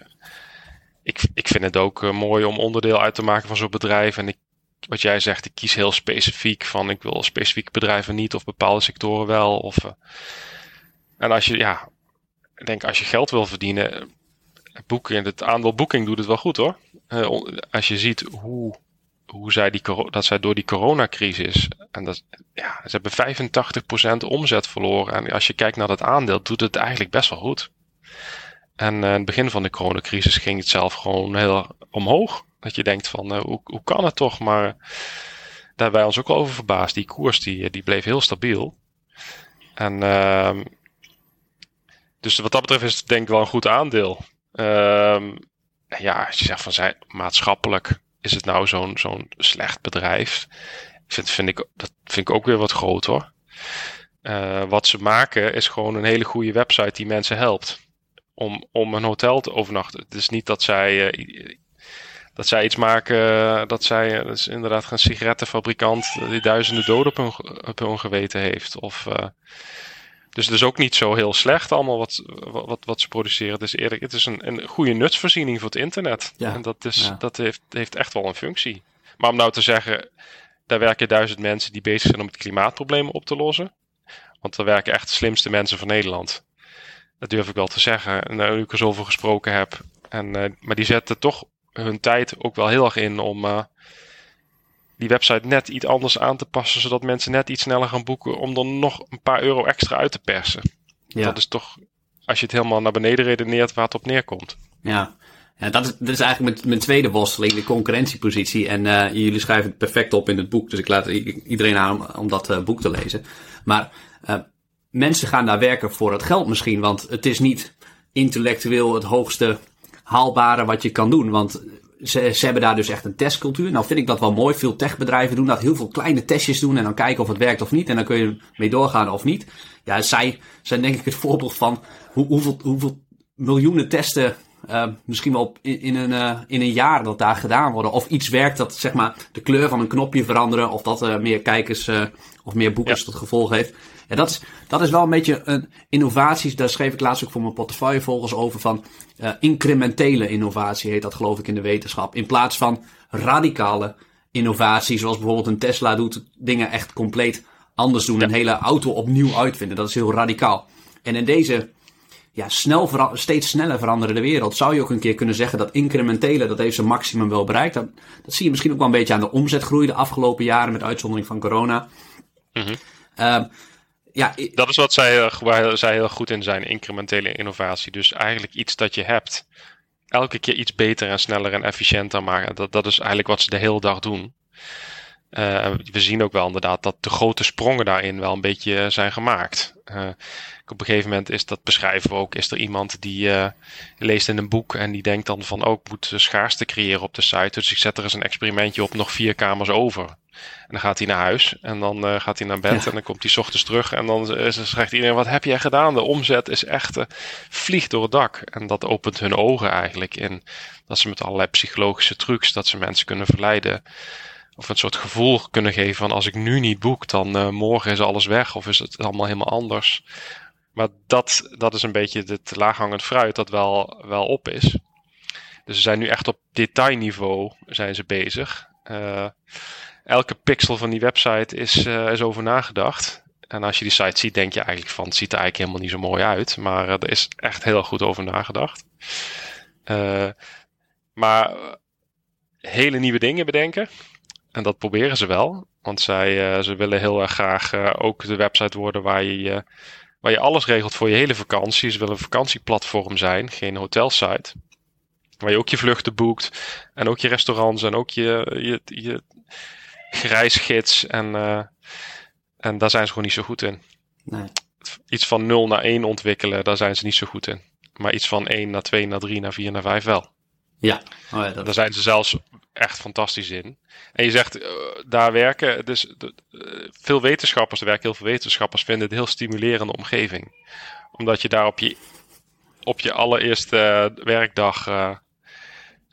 Ik, ik vind het ook uh, mooi om onderdeel uit te maken van zo'n bedrijf. En ik, wat jij zegt, ik kies heel specifiek van ik wil specifieke bedrijven niet of bepaalde sectoren wel. Of, en als je, ja, ik denk als je geld wil verdienen, boeken, het aandeel boeking doet het wel goed hoor. als je ziet hoe hoe zij die, dat zij door die coronacrisis. En dat, ja, ze hebben 85% omzet verloren. En als je kijkt naar dat aandeel, doet het eigenlijk best wel goed. En uh, in het begin van de coronacrisis ging het zelf gewoon heel omhoog. Dat je denkt van, uh, hoe, hoe kan het toch? Maar daar hebben wij ons ook over verbaasd. Die koers die, die bleef heel stabiel. En uh, dus wat dat betreft is het denk ik wel een goed aandeel. Ehm, ja, als je zegt van zijn maatschappelijk is het nou zo'n zo'n slecht bedrijf? Vind, vind ik, dat vind ik ook weer wat groot hoor. Uh, wat ze maken is gewoon een hele goede website die mensen helpt om, om een hotel te overnachten. Het is niet dat zij, uh, dat zij iets maken, dat zij, dat is inderdaad een sigarettenfabrikant die duizenden doden op hun, op hun geweten heeft. Of, dus het is ook niet zo heel slecht allemaal wat, wat, wat ze produceren. Het is eerlijk, het is een, een goede nutsvoorziening voor het internet. Ja. En dat, is, dat heeft, heeft echt wel een functie. Maar om nou te zeggen, daar werken duizend mensen die bezig zijn om het klimaatprobleem op te lossen. Want daar werken echt de slimste mensen van Nederland. Dat durf ik wel te zeggen, nu ik er zoveel gesproken heb. En, uh, maar die zetten toch hun tijd ook wel heel erg in om, uh, die website net iets anders aan te passen, zodat mensen net iets sneller gaan boeken om dan nog een paar euro extra uit te persen. Ja. Dat is toch, als je het helemaal naar beneden redeneert, waar het op neerkomt. Ja, ja dat, is, dat is eigenlijk mijn, mijn tweede worsteling, de concurrentiepositie. En uh, jullie schrijven het perfect op in het boek, dus ik laat iedereen aan om, dat uh, boek te lezen. Maar uh, mensen gaan daar werken voor het geld misschien, want het is niet intellectueel het hoogste haalbare wat je kan doen. Want ze, ze hebben daar dus echt een testcultuur. Nou vind ik dat wel mooi. Veel techbedrijven doen dat. Heel veel kleine testjes doen en dan kijken of het werkt of niet. En dan kun je mee doorgaan of niet. Ja, zij zijn denk ik het voorbeeld van hoe, hoeveel, hoeveel miljoenen testen uh, misschien wel in, in, een, uh, in een jaar dat daar gedaan worden. Of iets werkt dat zeg maar de kleur van een knopje veranderen. Of dat uh, meer kijkers of meer boekers ja. tot gevolg heeft. Ja, dat is, dat is wel een beetje een innovatie. Daar schreef ik laatst ook voor mijn portefeuillevolgers over van uh, incrementele innovatie heet dat geloof ik in de wetenschap. In plaats van radicale innovatie, zoals bijvoorbeeld een Tesla doet, dingen echt compleet anders doen. Ja. Een hele auto opnieuw uitvinden. Dat is heel radicaal. En in deze ja, snel steeds sneller veranderende wereld zou je ook een keer kunnen zeggen dat incrementele, dat heeft zijn maximum wel bereikt. Dat, dat zie je misschien ook wel een beetje aan de omzetgroei de afgelopen jaren met uitzondering van corona. Mm -hmm. uh, ja, dat is wat zij, eh, zij heel goed in zijn, incrementele innovatie. Dus eigenlijk iets dat je hebt, elke keer iets beter en sneller en efficiënter maken. Dat, dat is eigenlijk wat ze de hele dag doen. Uh, we zien ook wel inderdaad dat de grote sprongen daarin wel een beetje zijn gemaakt. Uh, op een gegeven moment is dat beschrijven we ook. Is er iemand die uh, leest in een boek en die denkt dan van ook oh, moet schaarste creëren op de site. Dus ik zet er eens een experimentje op, nog vier kamers over. En dan gaat hij naar huis en dan gaat hij naar bed en dan komt hij ochtends terug en dan zegt iedereen wat heb jij gedaan? De omzet is echt vliegt door het dak. En dat opent hun ogen eigenlijk in dat ze met allerlei psychologische trucs dat ze mensen kunnen verleiden of een soort gevoel kunnen geven van als ik nu niet boek, dan morgen is alles weg of is het allemaal helemaal anders. Maar dat, dat is een beetje het laaghangend fruit dat wel, wel op is. Dus ze zijn nu echt op detailniveau zijn ze bezig. Uh, elke pixel van die website is, uh, is over nagedacht. En als je die site ziet, denk je eigenlijk van het ziet er eigenlijk helemaal niet zo mooi uit. Maar er is echt heel goed over nagedacht. maar hele nieuwe dingen bedenken. En dat proberen ze wel. Want zij ze willen heel erg graag ook de website worden waar je waar je alles regelt voor je hele vakantie. Ze willen een vakantieplatform zijn, geen hotelsite. Waar je ook je vluchten boekt en ook je restaurants en ook je, je, je reisgids. En, uh, en daar zijn ze gewoon niet zo goed in. Nee. Iets van 0 naar 1 ontwikkelen, daar zijn ze niet zo goed in. Maar iets van 1 naar 2 naar 3 naar 4 naar 5 wel. Ja, oh daar zijn ze zelfs echt fantastisch in. En je zegt, uh, daar werken, dus uh, veel wetenschappers, er werken heel veel wetenschappers, vinden het een heel stimulerende omgeving. Omdat je daar op je, op je allereerste werkdag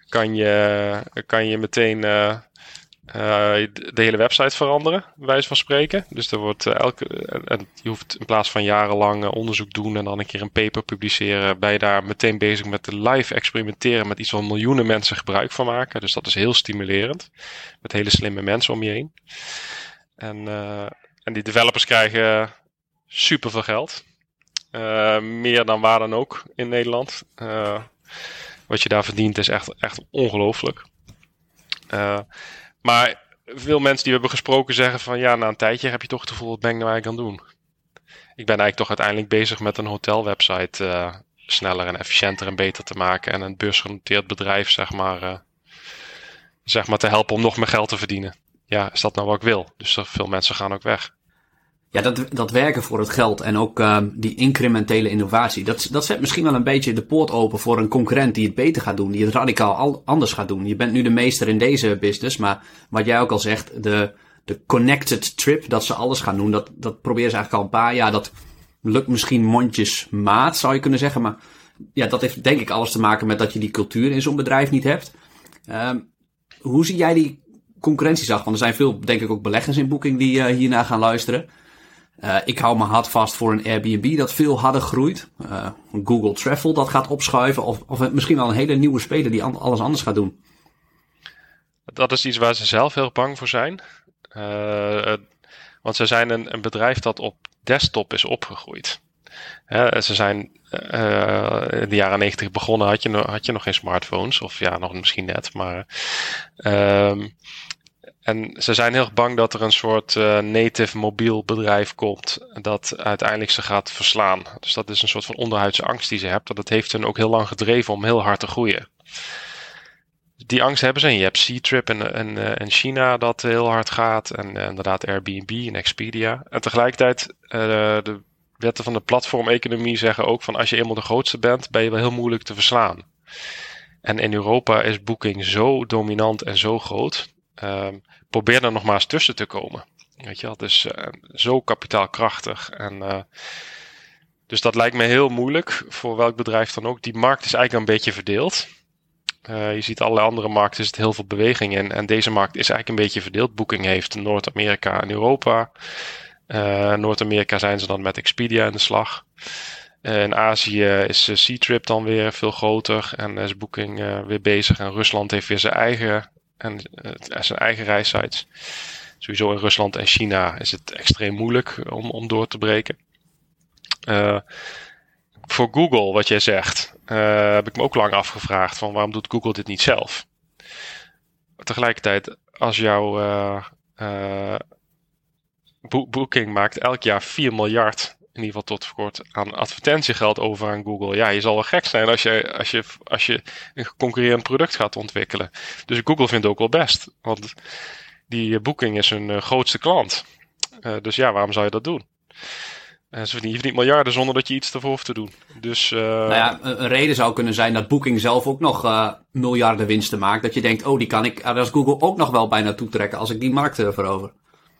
kan, je, kan je meteen de hele website veranderen, wijze van spreken. Dus er wordt uh, elke. En je hoeft in plaats van jarenlang onderzoek doen en dan een keer een paper publiceren, ben je daar meteen bezig met de live experimenteren met iets waar miljoenen mensen gebruik van maken. Dus dat is heel stimulerend. Met hele slimme mensen om je heen. En, en die developers krijgen super veel geld. meer dan waar dan ook in Nederland. wat je daar verdient is echt, echt ongelooflijk. Maar veel mensen die we hebben gesproken zeggen van ja, na een tijdje heb je toch het gevoel, wat ben ik nou eigenlijk aan doen? Ik ben eigenlijk toch uiteindelijk bezig met een hotelwebsite uh, sneller en efficiënter en beter te maken. En een beursgenoteerd bedrijf, zeg maar, uh, zeg maar, te helpen om nog meer geld te verdienen. Ja, is dat nou wat ik wil? Dus veel mensen gaan ook weg. Ja, dat, dat werken voor het geld en ook uh, die incrementele innovatie, dat, dat zet misschien wel een beetje de poort open voor een concurrent die het beter gaat doen, die het radicaal al, anders gaat doen. Je bent nu de meester in deze business, maar wat jij ook al zegt, de, de connected trip, dat ze alles gaan doen, dat, dat proberen ze eigenlijk al een paar jaar. Dat lukt misschien mondjesmaat, zou je kunnen zeggen, maar ja, dat heeft denk ik alles te maken met dat je die cultuur in zo'n bedrijf niet hebt. Um, hoe zie jij die concurrentiezag? Want er zijn veel, denk ik, ook beleggers in Booking die uh, hiernaar gaan luisteren. Uh, ik hou mijn hart vast voor een Airbnb dat veel harder groeit. Uh, Google Travel dat gaat opschuiven. Of, of misschien wel een hele nieuwe speler die alles anders gaat doen. Dat is iets waar ze zelf heel bang voor zijn. Uh, want ze zijn een, een, bedrijf dat op desktop is opgegroeid. ze zijn in de jaren negentig begonnen, had je, had je nog geen smartphones. Of ja, nog misschien net. Maar ehm, en ze zijn heel bang dat er een soort uh, native mobiel bedrijf komt dat uiteindelijk ze gaat verslaan. Dus dat is een soort van onderhuidse angst die ze hebben. Dat heeft hen ook heel lang gedreven om heel hard te groeien. Die angst hebben ze. En je hebt C-Trip in, eh, in, China dat heel hard gaat. En uh, inderdaad Airbnb en Expedia. En tegelijkertijd, de wetten van de platformeconomie zeggen ook van als je eenmaal de grootste bent, ben je wel heel moeilijk te verslaan. En in Europa is Booking zo dominant en zo groot. Um, probeer er nog maar eens tussen te komen. Weet je wel, dus zo kapitaalkrachtig. En, uh, dus dat lijkt me heel moeilijk voor welk bedrijf dan ook. Die markt is eigenlijk een beetje verdeeld. Uh, je ziet allerlei andere markten, er zit heel veel beweging in. En deze markt is eigenlijk een beetje verdeeld. Booking heeft Noord-Amerika en Europa. Noord-Amerika zijn ze dan met Expedia in de slag. in Azië is C-Trip dan weer veel groter en is Booking weer bezig. En Rusland heeft weer zijn eigen en uh, zijn eigen reissites. Sowieso in Rusland en China is het extreem moeilijk om, om door te breken. Uh, voor Google, wat jij zegt, uh, heb ik me ook lang afgevraagd van waarom doet Google dit niet zelf? Tegelijkertijd, als jouw Booking maakt elk jaar 4 miljard in ieder geval tot kort aan advertentiegeld over aan Google. Ja, je zal wel gek zijn als je, als je, als je een concurrerend product gaat ontwikkelen. Dus Google vindt het ook wel best. Want die boeking is hun uh, grootste klant. Uh, dus ja, waarom zou je dat doen? Uh, ze verdienen niet miljarden zonder dat je iets ervoor hoeft te doen. Dus, nou ja, een reden zou kunnen zijn dat Booking zelf ook nog miljarden winsten maakt. Dat je denkt, oh, die kan ik als Google ook nog wel bijna toetrekken als ik die markt verover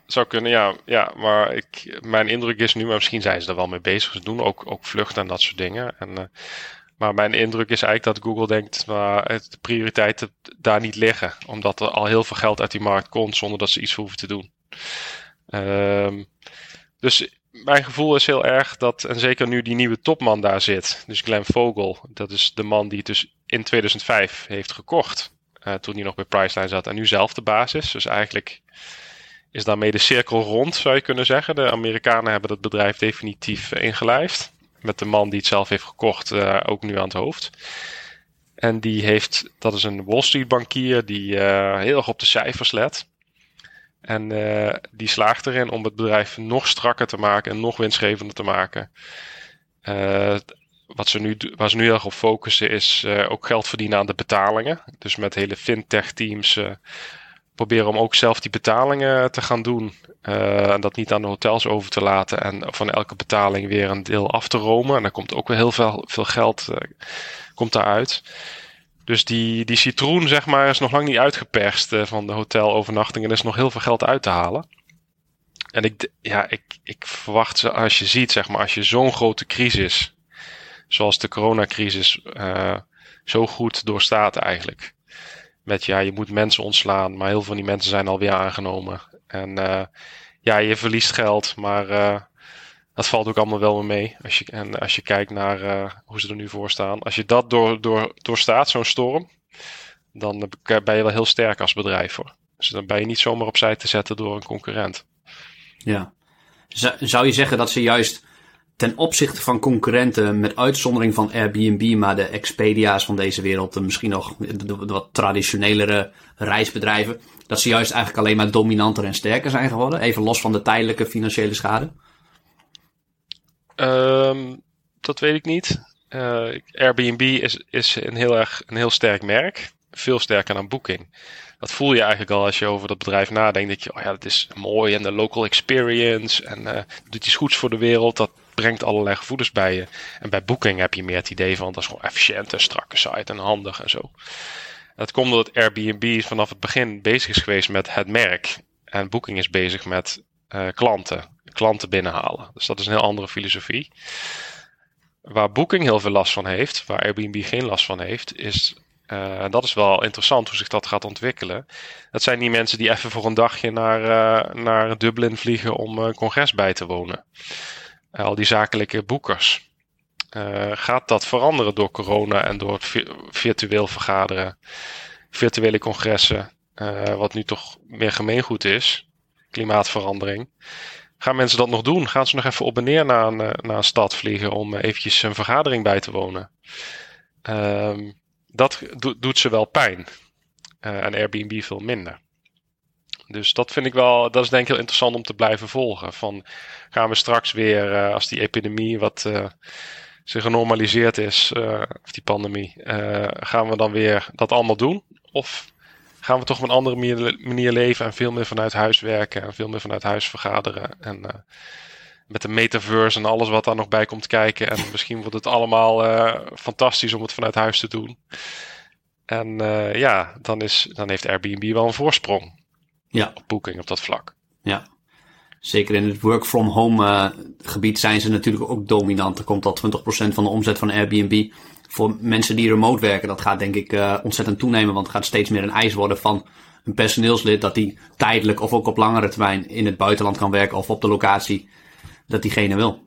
zou kunnen, ja. ja maar ik, mijn indruk is nu, maar misschien zijn ze er wel mee bezig. Ze doen ook, ook vluchten en dat soort dingen. En, uh, maar mijn indruk is eigenlijk dat Google denkt, maar de prioriteiten daar niet liggen. Omdat er al heel veel geld uit die markt komt zonder dat ze iets hoeven te doen. Um, dus mijn gevoel is heel erg dat, en zeker nu die nieuwe topman daar zit, dus Glenn Vogel, dat is de man die het dus in 2005 heeft gekocht. Uh, toen hij nog bij Priceline zat en nu zelf de basis. Dus eigenlijk is daarmee de cirkel rond, zou je kunnen zeggen. De Amerikanen hebben het bedrijf definitief ingelijfd. Met de man die het zelf heeft gekocht uh, ook nu aan het hoofd. En die heeft, dat is een Wall Street bankier die uh, heel erg op de cijfers let. En uh, die slaagt erin om het bedrijf nog strakker te maken en nog winstgevender te maken. wat ze nu, waar ze nu heel erg op focussen is ook geld verdienen aan de betalingen. Dus met hele fintech teams proberen om ook zelf die betalingen te gaan doen. Uh, en dat niet aan de hotels over te laten. En van elke betaling weer een deel af te romen. En dan komt ook weer heel veel, veel geld uh, komt daaruit. Dus die, die citroen, zeg maar, is nog lang niet uitgeperst uh, van de hotelovernachtingen. Er is nog heel veel geld uit te halen. En ik, ja, ik, ik verwacht, als je ziet, zeg maar, als je zo'n grote crisis, zoals de coronacrisis, zo goed doorstaat eigenlijk met ja, je moet mensen ontslaan, maar heel veel van die mensen zijn alweer aangenomen. En uh, ja, je verliest geld, maar uh, dat valt ook allemaal wel mee. Als je, en als je kijkt naar uh, hoe ze er nu voor staan. Als je dat door, door, doorstaat, zo'n storm, dan ben je wel heel sterk als bedrijf hoor. Dus dan ben je niet zomaar opzij te zetten door een concurrent. Ja. Zou je zeggen dat ze juist ten opzichte van concurrenten, met uitzondering van Airbnb, maar de Expedia's van deze wereld, en misschien nog de, wat traditionelere reisbedrijven, dat ze juist eigenlijk alleen maar dominanter en sterker zijn geworden, even los van de tijdelijke financiële schade? Um, dat weet ik niet. Uh, Airbnb is, is een, heel erg, een heel sterk merk, veel sterker dan Booking dat voel je eigenlijk al als je over dat bedrijf nadenkt. Dat je, oh ja, dat is mooi en de local experience en uh, doet iets goeds voor de wereld. Dat brengt allerlei gevoelens bij je. En bij Booking heb je meer het idee van dat is gewoon efficiënt en strakke site en handig en zo. Dat komt omdat Airbnb vanaf het begin bezig is geweest met het merk. En Booking is bezig met uh, klanten, klanten binnenhalen. Dus dat is een heel andere filosofie. Waar Booking heel veel last van heeft, waar Airbnb geen last van heeft, is uh, dat is wel interessant hoe zich dat gaat ontwikkelen. Dat zijn die mensen die even voor een dagje naar, uh, naar Dublin vliegen om een congres bij te wonen. Uh, al die zakelijke boekers. gaat dat veranderen door corona en door virtueel vergaderen? Virtuele congressen, wat nu toch meer gemeengoed is. Klimaatverandering. Gaan mensen dat nog doen? Gaan ze nog even op en neer naar een, naar een stad vliegen om eventjes een vergadering bij te wonen? Um, dat doet ze wel pijn. En Airbnb veel minder. Dus dat vind ik wel, dat is denk ik heel interessant om te blijven volgen. Van gaan we straks weer, uh, als die epidemie wat uh, zich genormaliseerd is, of die pandemie, gaan we dan weer dat allemaal doen? Of gaan we toch op een andere manier, manier, leven en veel meer vanuit huis werken en veel meer vanuit huis vergaderen en met de metaverse en alles wat daar nog bij komt kijken. En misschien wordt het allemaal fantastisch om het vanuit huis te doen. En ja, dan, is, dan heeft Airbnb wel een voorsprong. Ja. Op boeking op dat vlak. Ja. Zeker in het work from home uh, gebied zijn ze natuurlijk ook dominant. Er komt al 20% van de omzet van Airbnb voor mensen die remote werken. Dat gaat denk ik ontzettend toenemen, want het gaat steeds meer een eis worden van een personeelslid dat die tijdelijk of ook op langere termijn in het buitenland kan werken of op de locatie dat diegene wil.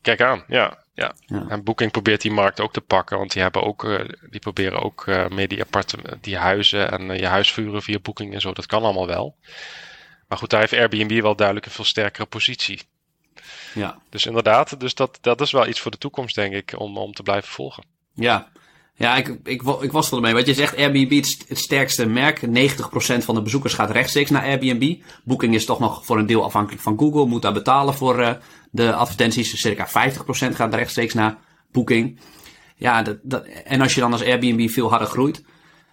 Kijk aan, ja. Ja. En Booking probeert die markt ook te pakken, want die, hebben ook, uh, die proberen ook uh, mee die, die huizen en uh, je huis vuren via Booking en zo. Dat kan allemaal wel. Maar goed, daar heeft Airbnb wel duidelijk een veel sterkere positie. Ja. Dus inderdaad, dus dat, dat is wel iets voor de toekomst, denk ik, om, om te blijven volgen. Ja, ja, ik, ik, ik was er mee. Wat je zegt, Airbnb is het sterkste merk. 90% van de bezoekers gaat rechtstreeks naar Airbnb. Booking is toch nog voor een deel afhankelijk van Google. Moet daar betalen voor de advertenties. Circa 50% gaat rechtstreeks naar Booking. Ja, dat, dat, en als je dan als Airbnb veel harder groeit.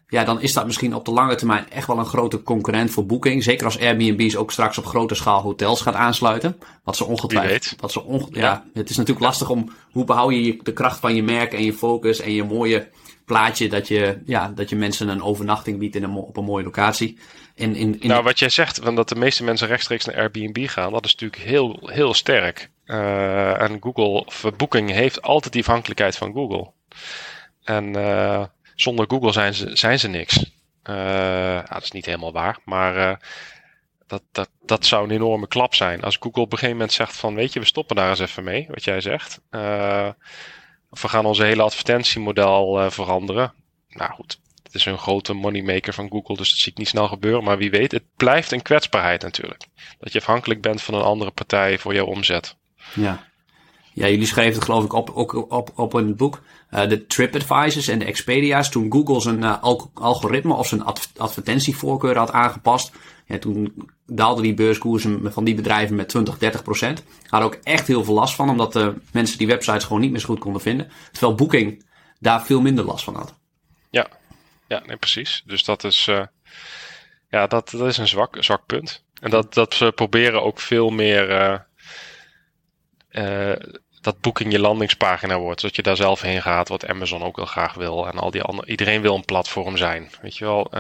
Ja, dan is dat misschien op de lange termijn echt wel een grote concurrent voor Booking. Zeker als Airbnb ook straks op grote schaal hotels gaat aansluiten. Wat ze ongetwijfeld. Wat ze onge ja. ja, het is natuurlijk lastig om hoe behoud je de kracht van je merk en je focus en je mooie plaatje dat je, ja, dat je mensen een overnachting biedt in een, op een mooie locatie. In, in, nou, wat jij zegt, van dat de meeste mensen rechtstreeks naar Airbnb gaan, dat is natuurlijk heel, heel sterk. Uh, en Google, Booking heeft altijd die afhankelijkheid van Google. En uh, zonder Google zijn ze, zijn ze niks. Uh, ja, dat is niet helemaal waar, maar dat, dat, dat zou een enorme klap zijn. Als Google op een gegeven moment zegt van, weet je, we stoppen daar eens even mee, wat jij zegt. Of we gaan onze hele advertentiemodel uh, veranderen. Nou goed, het is een grote moneymaker van Google, dus dat zie ik niet snel gebeuren. Maar wie weet, het blijft een kwetsbaarheid natuurlijk. Dat je afhankelijk bent van een andere partij voor jouw omzet. Ja. Ja, jullie schreven het geloof ik op, ook op, op in het boek. Uh, de TripAdvisors en de Expedia's. Toen Google zijn uh, algoritme of zijn advertentievoorkeur had aangepast. Ja, toen daalden die beurskoersen van die bedrijven met 20, 30 procent. Hadden ook echt heel veel last van, omdat de mensen die websites gewoon niet meer zo goed konden vinden. Terwijl Booking daar veel minder last van had. Ja, ja nee, precies. Dus dat is, uh, ja, dat, dat is een zwak, zwak punt. En dat, dat ze proberen ook veel meer uh, dat Booking je landingspagina wordt. Zodat je daar zelf heen gaat, wat Amazon ook wel graag wil. En al die andere, iedereen wil een platform zijn. Weet je wel.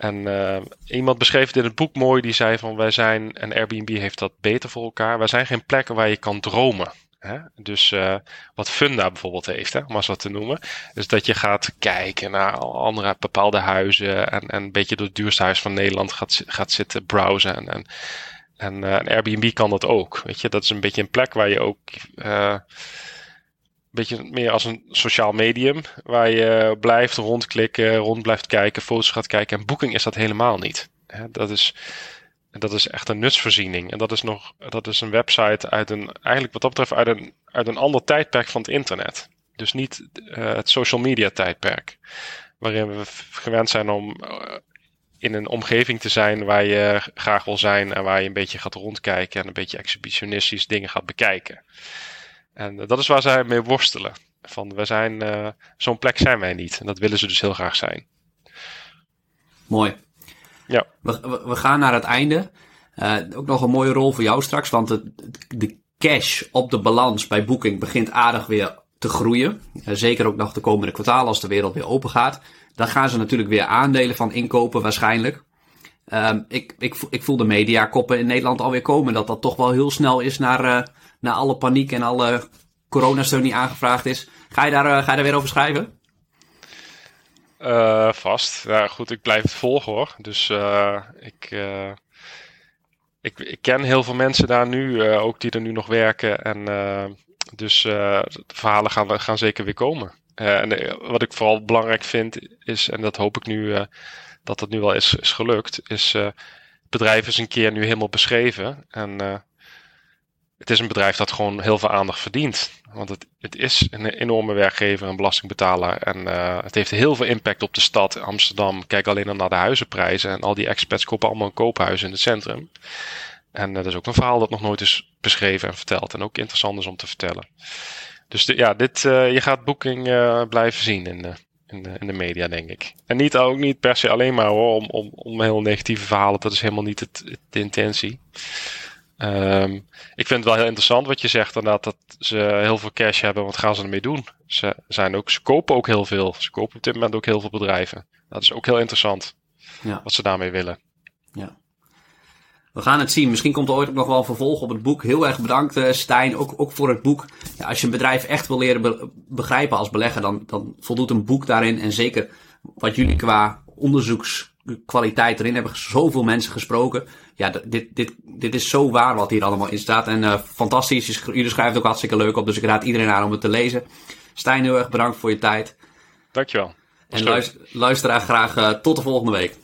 En uh, iemand beschreef het in het boek mooi, die zei van wij zijn, en Airbnb heeft dat beter voor elkaar, wij zijn geen plekken waar je kan dromen. Dus uh, wat Funda bijvoorbeeld heeft, om als wat te noemen. Dus dat je gaat kijken naar andere bepaalde huizen en, en een beetje door het duurste huis van Nederland gaat, gaat zitten browsen. En, en, en, uh, en Airbnb kan dat ook. Weet je, dat is een beetje een plek waar je ook beetje meer als een sociaal medium. Waar je blijft rondklikken, rond blijft kijken, foto's gaat kijken. En Booking is dat helemaal niet. Dat is, dat is echt een nutsvoorziening. En dat is, nog, dat is een website uit een, eigenlijk wat dat betreft, uit een, uit een ander tijdperk van het internet. Dus niet uh, het social media tijdperk. Waarin we gewend zijn om uh, in een omgeving te zijn waar je graag wil zijn. En waar je een beetje gaat rondkijken en een beetje exhibitionistisch dingen gaat bekijken. En uh, dat is waar zij mee worstelen. Van we zijn, zo'n plek zijn wij niet. En dat willen ze dus heel graag zijn. Mooi. Ja. We, we, we gaan naar het einde. Uh, ook nog een mooie rol voor jou straks, want de, de cash op de balans bij Booking begint aardig weer te groeien. Uh, zeker ook nog de komende kwartalen als de wereld weer open gaat. Dan gaan ze natuurlijk weer aandelen van inkopen waarschijnlijk. Uh, ik, ik, ik voel de mediakoppen in Nederland alweer komen. Dat dat toch wel heel snel is naar, naar alle paniek en alle coronasteun die aangevraagd is. Ga je daar, uh, ga je daar weer over schrijven? Uh, vast. Ja, goed, ik blijf het volgen hoor. Dus uh, ik, ik, ik, ken heel veel mensen daar nu, ook die er nu nog werken. En dus de verhalen gaan, gaan zeker weer komen. en wat ik vooral belangrijk vind is, en dat hoop ik nu dat dat nu wel is, is gelukt, is het bedrijf is een keer nu helemaal beschreven. En het is een bedrijf dat gewoon heel veel aandacht verdient. Want het, het is een enorme werkgever en belastingbetaler. En uh, het heeft heel veel impact op de stad Amsterdam. Kijk alleen al naar de huizenprijzen. En al die expats kopen allemaal een koophuis in het centrum. En dat is ook een verhaal dat nog nooit is beschreven en verteld. En ook interessant is om te vertellen. Dus ja, dit, uh, je gaat Booking blijven zien in de, in, de, media, denk ik. En niet, ook niet per se alleen maar hoor, om, om, om heel negatieve verhalen. Dat is helemaal niet het, de intentie. Um, ik vind het wel heel interessant wat je zegt, inderdaad, dat ze heel veel cash hebben. Wat gaan ze ermee doen? Ze, zijn ook, ze kopen ook heel veel. Ze kopen op dit moment ook heel veel bedrijven. Dat is ook heel interessant. Ja. Wat ze daarmee willen. Ja. We gaan het zien. Misschien komt er ooit ook nog wel een vervolg op het boek. Heel erg bedankt, uh, Stijn. Ook, ook voor het boek. Ja, als je een bedrijf echt wil leren be begrijpen als belegger, dan, dan voldoet een boek daarin. En zeker wat jullie qua onderzoekskwaliteit erin hebben zoveel mensen gesproken ja, dit, dit, dit is zo waar wat hier allemaal in staat. En uh, fantastisch. Jullie schrijven het ook hartstikke leuk op. Dus ik raad iedereen aan om het te lezen. Stijn, heel erg bedankt voor je tijd. Dankjewel. En luister, luisteraar graag uh, tot de volgende week.